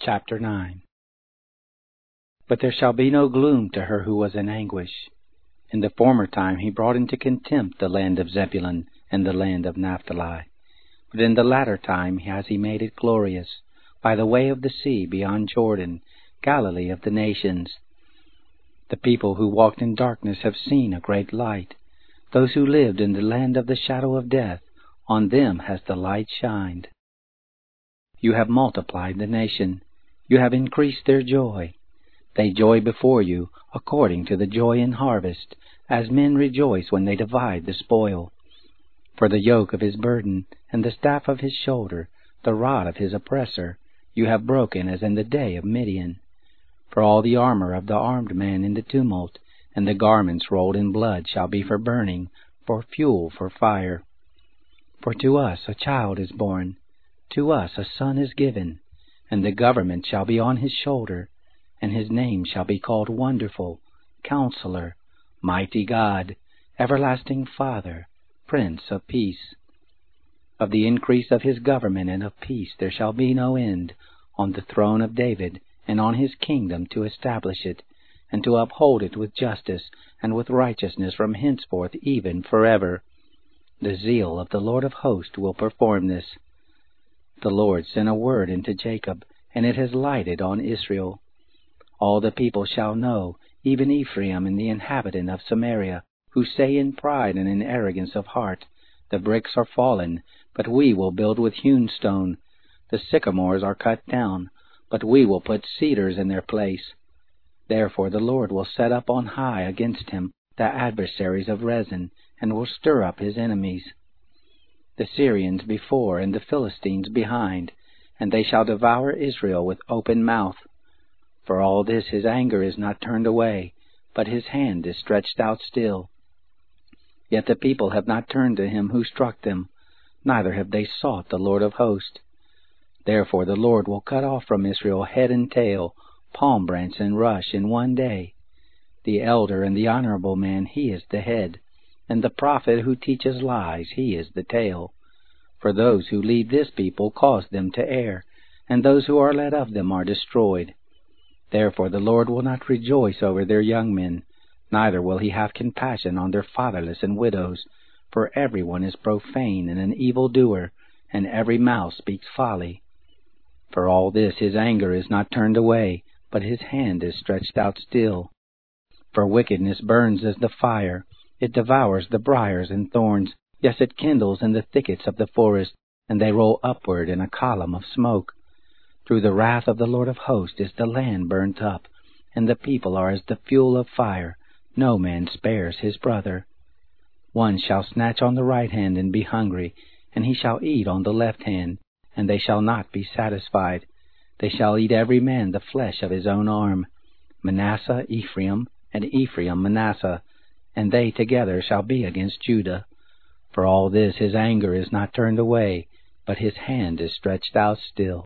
Chapter 9 But there shall be no gloom to her who was in anguish. In the former time he brought into contempt the land of Zebulun and the land of Naphtali. But in the latter time has he made it glorious, by the way of the sea beyond Jordan, Galilee of the nations. The people who walked in darkness have seen a great light. Those who lived in the land of the shadow of death, on them has the light shined. You have multiplied the nation. You have increased their joy. They joy before you, according to the joy in harvest, as men rejoice when they divide the spoil. For the yoke of his burden, and the staff of his shoulder, the rod of his oppressor, you have broken as in the day of Midian. For all the armor of the armed man in the tumult, and the garments rolled in blood shall be for burning, for fuel for fire. For to us a child is born, to us a son is given, and the government shall be on his shoulder, and his name shall be called Wonderful, Counselor, Mighty God, Everlasting Father, Prince of Peace. Of the increase of his government and of peace there shall be no end, on the throne of David, and on his kingdom to establish it, and to uphold it with justice and with righteousness from henceforth even forever. The zeal of the Lord of hosts will perform this. The Lord sent a word into Jacob, and it has lighted on Israel. All the people shall know, even Ephraim and the inhabitant of Samaria, who say in pride and in arrogance of heart, The bricks are fallen, but we will build with hewn stone. The sycamores are cut down, but we will put cedars in their place. Therefore the Lord will set up on high against him the adversaries of Rezin, and will stir up his enemies. The Syrians before, and the Philistines behind, and they shall devour Israel with open mouth. For all this his anger is not turned away, but his hand is stretched out still. Yet the people have not turned to him who struck them, neither have they sought the Lord of hosts. Therefore the Lord will cut off from Israel head and tail, palm branch and rush in one day. The elder and the honorable man, he is the head, and the prophet who teaches lies, he is the tail. For those who lead this people cause them to err, and those who are led of them are destroyed. Therefore the Lord will not rejoice over their young men, neither will he have compassion on their fatherless and widows, for every one is profane and an evil doer, and every mouth speaks folly. For all this his anger is not turned away, but his hand is stretched out still. For wickedness burns as the fire, it devours the briers and thorns, yes, it kindles in the thickets of the forest, and they roll upward in a column of smoke. Through the wrath of the Lord of hosts is the land burnt up, and the people are as the fuel of fire, no man spares his brother. One shall snatch on the right hand and be hungry, and he shall eat on the left hand, and they shall not be satisfied. They shall eat every man the flesh of his own arm. Manasseh Ephraim, and Ephraim Manasseh, and they together shall be against Judah. For all this his anger is not turned away, but his hand is stretched out still.